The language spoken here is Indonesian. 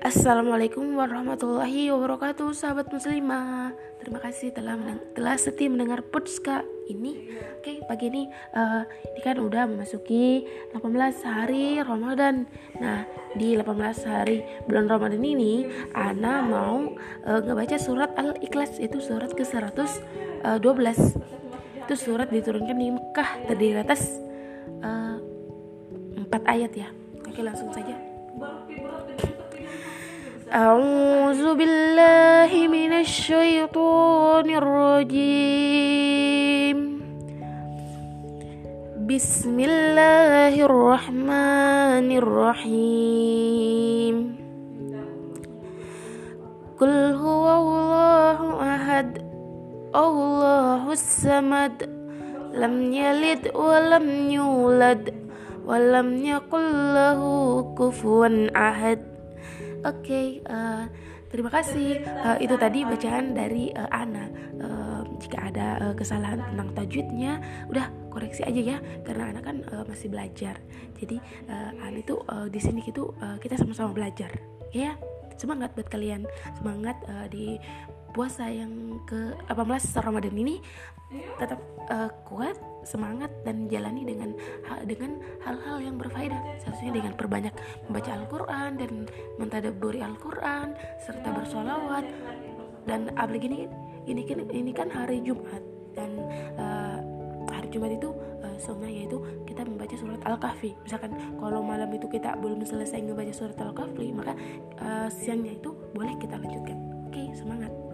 Assalamualaikum warahmatullahi wabarakatuh Sahabat muslimah. Terima kasih telah telah setia mendengar podcast ini. Oke pagi ini uh, Ini kan udah memasuki 18 hari Ramadan. Nah di 18 hari bulan Ramadan ini Ana mau uh, ngebaca surat Al-Ikhlas Itu surat ke 112 Itu surat diturunkan di Mekah Terdiri atas uh, 4 ayat ya. Oke langsung saja أعوذ بالله من الشيطان الرجيم. بسم الله الرحمن الرحيم. قل هو الله أحد الله الصمد لم يلد ولم يولد. walam yakullahu kufuwan ahad oke eh, Terima kasih. Uh, itu tadi bacaan dari uh, Ana. Uh, jika ada uh, kesalahan tentang tajwidnya, udah koreksi aja ya, karena Ana kan uh, masih belajar. Jadi uh, Ana itu uh, di sini gitu uh, kita sama-sama belajar, ya. Semangat buat kalian, semangat uh, di puasa yang ke 18 Ramadan ini tetap uh, kuat semangat dan jalani dengan dengan hal-hal yang berfaedah. Seharusnya dengan perbanyak membaca Al-Quran dan mentadaburi Al-Quran serta bersolawat. Dan apalagi ini ini kan ini kan hari Jumat dan uh, hari Jumat itu uh, sunnah yaitu kita membaca surat Al-Kahfi. Misalkan kalau malam itu kita belum selesai membaca surat Al-Kahfi maka uh, siangnya itu boleh kita lanjutkan. Oke okay, semangat